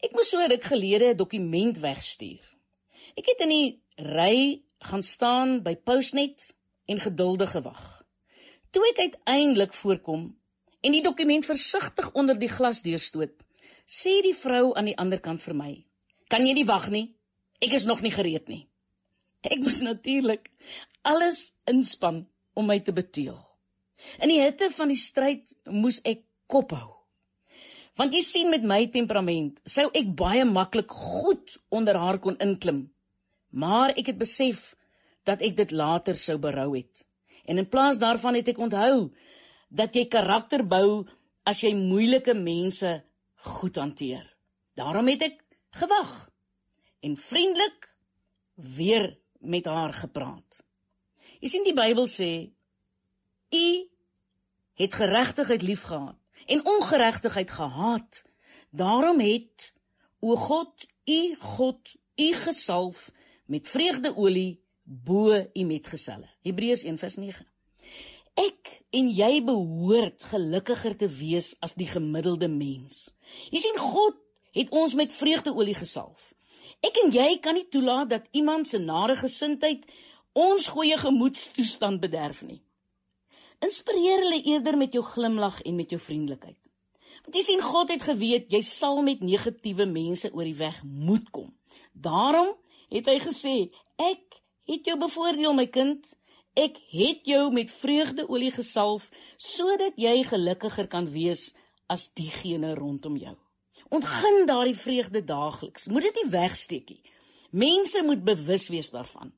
Ek moes so ruk gelede 'n dokument wegstuur. Ek het in die ry gaan staan by Postnet en geduldig gewag. Toe ek uiteindelik voorkom en die dokument versigtig onder die glas deurstoot, sê die vrou aan die ander kant vir my: "Kan jy nie wag nie? Ek is nog nie gereed nie." Ek moes natuurlik alles inspann om my te beteel. In die hitte van die stryd moes ek kop hou. Want jy sien met my temperament sou ek baie maklik goed onder haar kon inklim. Maar ek het besef dat ek dit later sou berou het. En in plaas daarvan het ek onthou dat jy karakter bou as jy moeilike mense goed hanteer. Daarom het ek gewag en vriendelik weer met haar gepraat. Jy sien die Bybel sê u het geregtigheid liefgehad en ongeregtigheid gehaat. Daarom het o God, u God, u gesalf met vreugdeolie bo u metgeselle. Hebreërs 1:9. Ek en jy behoort gelukkiger te wees as die gemiddelde mens. Jy sien God het ons met vreugdeolie gesalf. Ek en jy kan nie toelaat dat iemand se nare gesindheid ons goeie gemoedstoestand bederf nie. Inspireer hulle eerder met jou glimlag en met jou vriendelikheid. Want jy sien God het geweet jy sal met negatiewe mense oor die weg moet kom. Daarom het hy gesê, ek het jou bevoordeel my kind. Ek het jou met vreugdeolie gesalf sodat jy gelukkiger kan wees as diegene rondom jou. Ontgin daardie vreugde daagliks. Moet dit nie wegsteek nie. Mense moet bewus wees daarvan.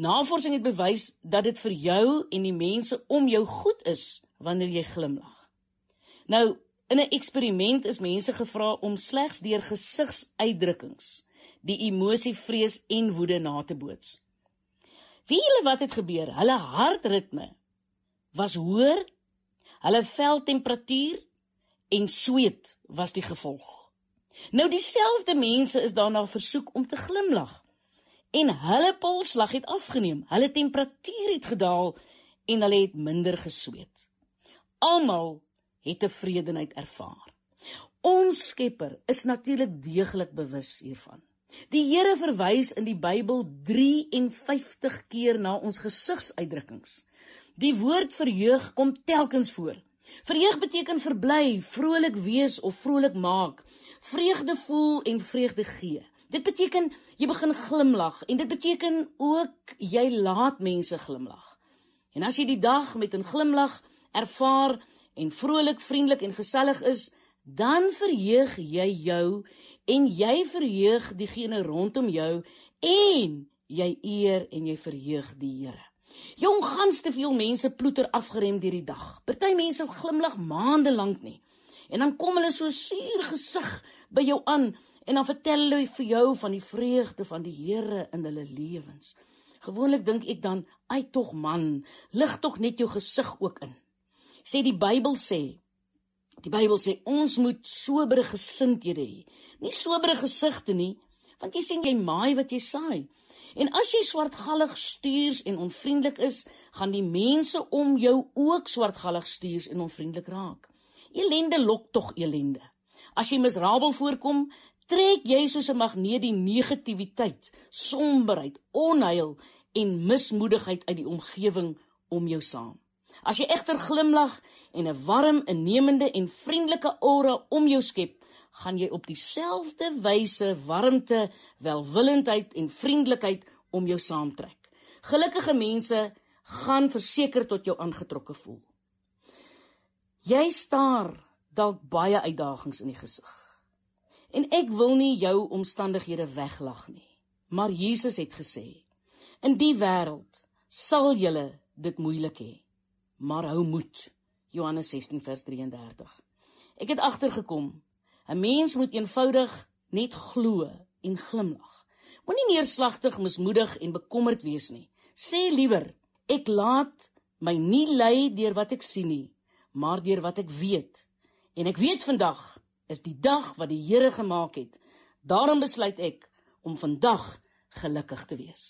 Navorsing het bewys dat dit vir jou en die mense om jou goed is wanneer jy glimlag. Nou, in 'n eksperiment is mense gevra om slegs deur gesigsuitdrukkings die emosie vrees en woede na te boots. Wie julle wat het gebeur? Hulle hartritme was hoër, hulle veltemperatuur en sweet was die gevolg. Nou dieselfde mense is daarna versoek om te glimlag en hulle polsslag het afgeneem, hulle temperatuur het gedaal en hulle het minder gesweet. Almal het tevredenheid ervaar. Ons Skepper is natuurlik deeglik bewus hiervan. Die Here verwys in die Bybel 53 keer na ons gesigsuitdrukkings. Die woord verheug kom telkens voor. Verheug beteken verbly, vrolik wees of vrolik maak, vreugde voel en vreugde gee. Dit beteken jy begin glimlag en dit beteken ook jy laat mense glimlag. En as jy die dag met 'n glimlag ervaar en vrolik, vriendelik en gesellig is, dan verheug jy jou en jy verheug diegene rondom jou en jy eer en jy verheug die Here. Jong gans te veel mense ploeter afgerem deur die dag. Party mense glimlag maande lank nie. En dan kom hulle so suur gesig by jou aan en dan vertel hulle vir jou van die vreugde van die Here in hulle lewens. Gewoonlik dink ek dan, "Ai tog man, lig tog net jou gesig ook in." Sê die Bybel sê, die Bybel sê ons moet sobere gesindhede hê. Nie sobere gesigte nie, want jy sien jy maai wat jy saai. En as jy swartgallig stuurs en onvriendelik is, gaan die mense om jou ook swartgallig stuurs en onvriendelik raak. Elende lok tog elende. As jy miserabel voorkom, trek jy soos 'n magneet die negativiteit, somberheid, onheil en mismoedigheid uit die omgewing om jou saam. As jy egter glimlag en 'n warm, innemende en vriendelike aura om jou skep, gaan jy op dieselfde wyse warmte, welwillendheid en vriendelikheid om jou saamtrek. Gelukkige mense gaan verseker tot jou aangetrokke voel. Jy staar dalk baie uitdagings in die gesig. En ek wil nie jou omstandighede weglag nie. Maar Jesus het gesê: In die wêreld sal julle dit moeilik hê. Maar hou moed. Johannes 16 vers 33. Ek het agtergekom, 'n mens moet eenvoudig net glo en glimlag. Moenie neerslagtig, mismoedig en bekommerd wees nie. Sê liewer: Ek laat my nie lei deur wat ek sien nie, maar deur wat ek weet. En ek weet vandag is die dag wat die Here gemaak het. Daarom besluit ek om vandag gelukkig te wees.